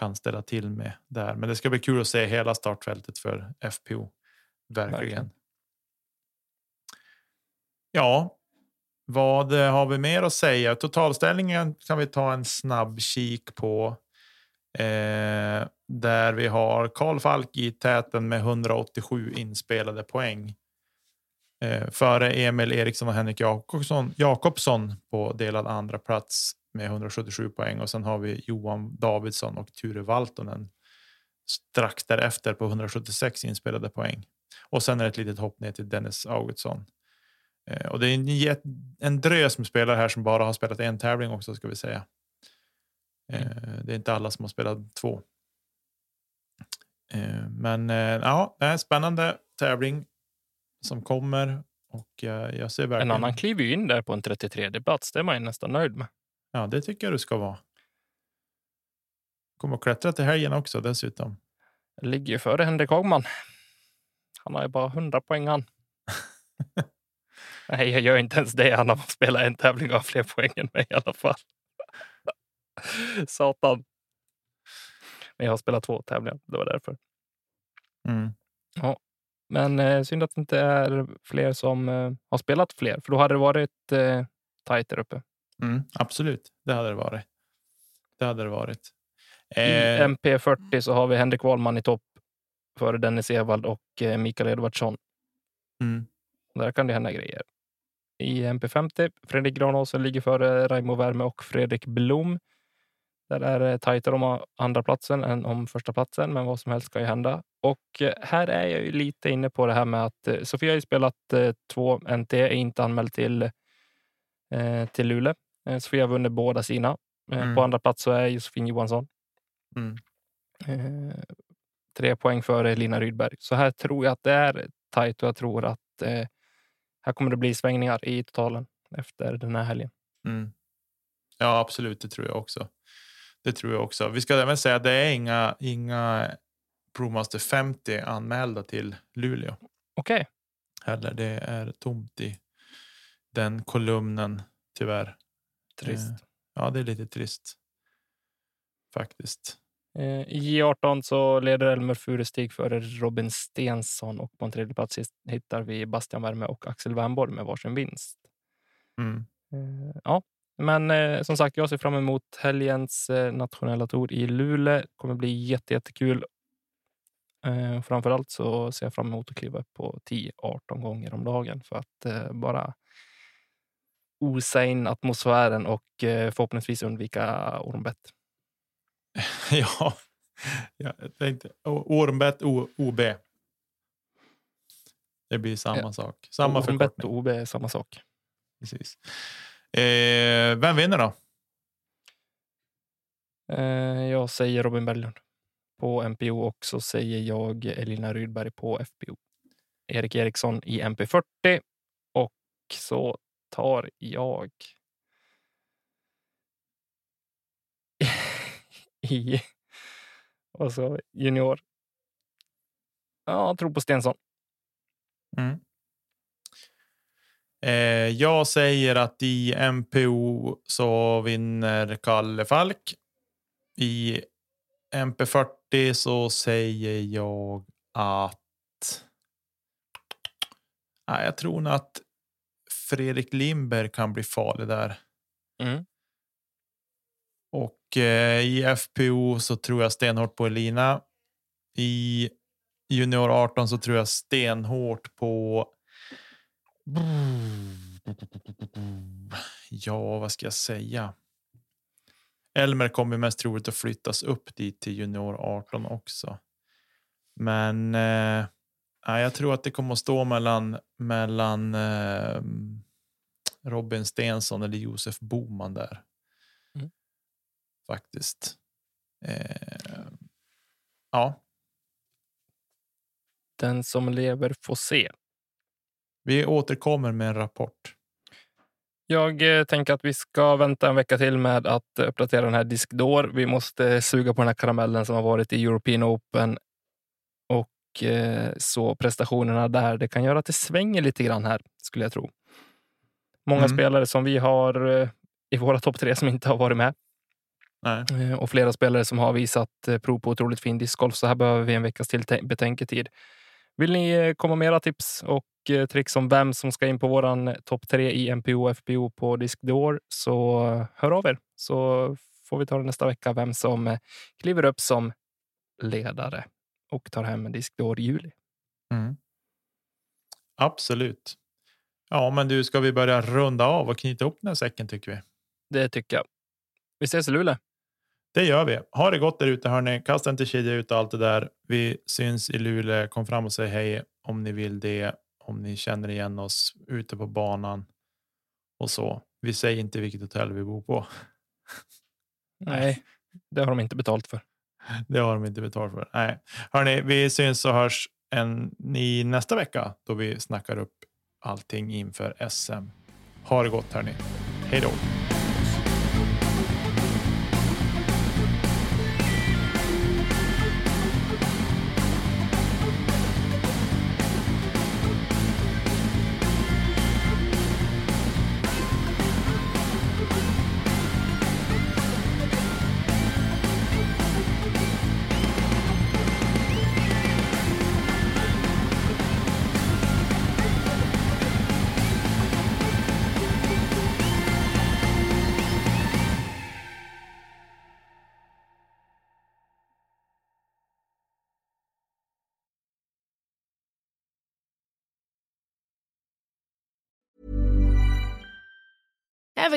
kan ställa till med där. Men det ska bli kul att se hela startfältet för FPO. Verkligen. Verkligen. Ja, vad har vi mer att säga? Totalställningen kan vi ta en snabb kik på. Eh, där vi har Karl Falk i täten med 187 inspelade poäng. Eh, före Emil Eriksson och Henrik Jakobsson, Jakobsson på delad andra plats med 177 poäng och sen har vi Johan Davidsson och Ture Valtonen strax därefter på 176 inspelade poäng. Och sen är det ett litet hopp ner till Dennis Augustsson. Eh, och det är en, en drös med spelare här som bara har spelat en tävling också ska vi säga. Eh, det är inte alla som har spelat två. Eh, men eh, ja, det är en spännande tävling som kommer och jag, jag ser verkligen. En annan kliver ju in där på en 33 plats. Det är man ju nästan nöjd med. Ja, det tycker jag du ska vara. Kommer att klättra till helgen också dessutom. Jag ligger ju före Henrik Hagman. Han har ju bara 100 poäng han. (laughs) Nej, jag gör inte ens det. Han har spelat en tävling och har fler poäng än mig i alla fall. (laughs) Satan. Men jag har spelat två tävlingar. Det var därför. Mm. Ja. Men eh, synd att det inte är fler som eh, har spelat fler, för då hade det varit eh, tajt där uppe. Mm, absolut, det hade det varit. Det hade det varit. I Eh, MP40 så har vi Henrik Wahlman i topp före Dennis Evald och eh, Mikael Edvardsson. mm, Där kan det hända grejer. I MP50, Fredrik Granåsen ligger före Raimo Värme och Fredrik Blom. Där är det tajtare om andra platsen än om första platsen, men vad som helst kan ju hända. Och eh, här är jag ju lite inne på det här med att eh, Sofia har ju spelat eh, två NT, är inte anmäld till, till Luleå. Sofia har vunnit båda sina. Mm. På andra plats så är Josefin Johansson. mm. Tre poäng före Lina Rydberg. Så här tror jag att det är tajt och jag tror att här kommer det bli svängningar i totalen efter den här helgen. Mm. Ja, absolut. Det tror jag också. Det tror jag också. Vi ska även säga att det är inga, inga Promaster 50 anmälda till Luleå Okej, heller. Det är tomt i den kolumnen tyvärr. trist. Eh, Ja, det är lite trist. Faktiskt. Eh, I J18 så leder Elmer Furestig före Robin Stensson och på en tredje plats hittar vi Bastian Värme och Axel Wernborg med varsin vinst. Mm. Eh, ja, men eh, som sagt, jag ser fram emot helgens eh, nationella tour i Luleå. Det kommer bli jätte, jättekul. Eh, framförallt så ser jag fram emot att kliva upp på 10-18 gånger om dagen för att eh, bara osa in atmosfären och eh, förhoppningsvis undvika ormbett. (laughs) ja, Ja, jag tänkte Ormbett OB. Det blir samma sak. Samma Ormbett och OB är samma sak. Precis. Eh, vem vinner då? Eh, jag säger Robin Berglund på MPO och så säger jag Elina Rydberg på FPO. Erik Eriksson i MP40 och så tar jag (laughs) i och så junior. Ja, tror på Stensson. Mm. Eh, jag säger att i MPO så vinner Kalle Falk. I MP40 så säger jag att. Nej, jag tror nog att Fredrik Lindberg kan bli farlig där. Mm. Och eh, i FPO så tror jag stenhårt på Elina. I junior 18 så tror jag stenhårt på. Ja, vad ska jag säga? Elmer kommer mest troligt att flyttas upp dit till junior 18 också. Men eh, jag tror att det kommer att stå mellan mellan eh, Robin Stensson eller Josef Boman där. Mm. Faktiskt. Eh, ja, Den som lever får se. Vi återkommer med en rapport. Jag eh, tänker att vi ska vänta en vecka till med att uppdatera den här diskdår. Vi måste suga på den här karamellen som har varit i European Open. Och eh, så prestationerna där, det kan göra att det svänger lite grann här, skulle jag tro. Många Mm. spelare som vi har eh, i våra topp tre som inte har varit med. Nej. Och flera spelare som har visat prov på otroligt fin discgolf. Så här behöver vi en veckas till betänketid. Vill ni komma med mera tips och eh, tricks om vem som ska in på våran topp tre i MPO och FPO på Discdor så eh, hör av er så får vi ta det nästa vecka vem som eh, kliver upp som ledare och tar hem en Discdor i juli. Mm. Absolut. Ja, men du, ska vi börja runda av och knyta ihop den här säcken tycker vi. Det tycker jag. Vi ses i Luleå. Det gör vi. Ha det gott där ute hörni. Kasta inte kedja ut och allt det där. Vi syns i Luleå. Kom fram och säg hej om ni vill det. Om ni känner igen oss ute på banan och så. Vi säger inte vilket hotell vi bor på. (laughs) Nej, det har de inte betalt för. Det har de inte betalt för. Nej, hörni, vi syns och hörs en, i nästa vecka då vi snackar upp allting inför SM. Ha det gott hörni. Hej då.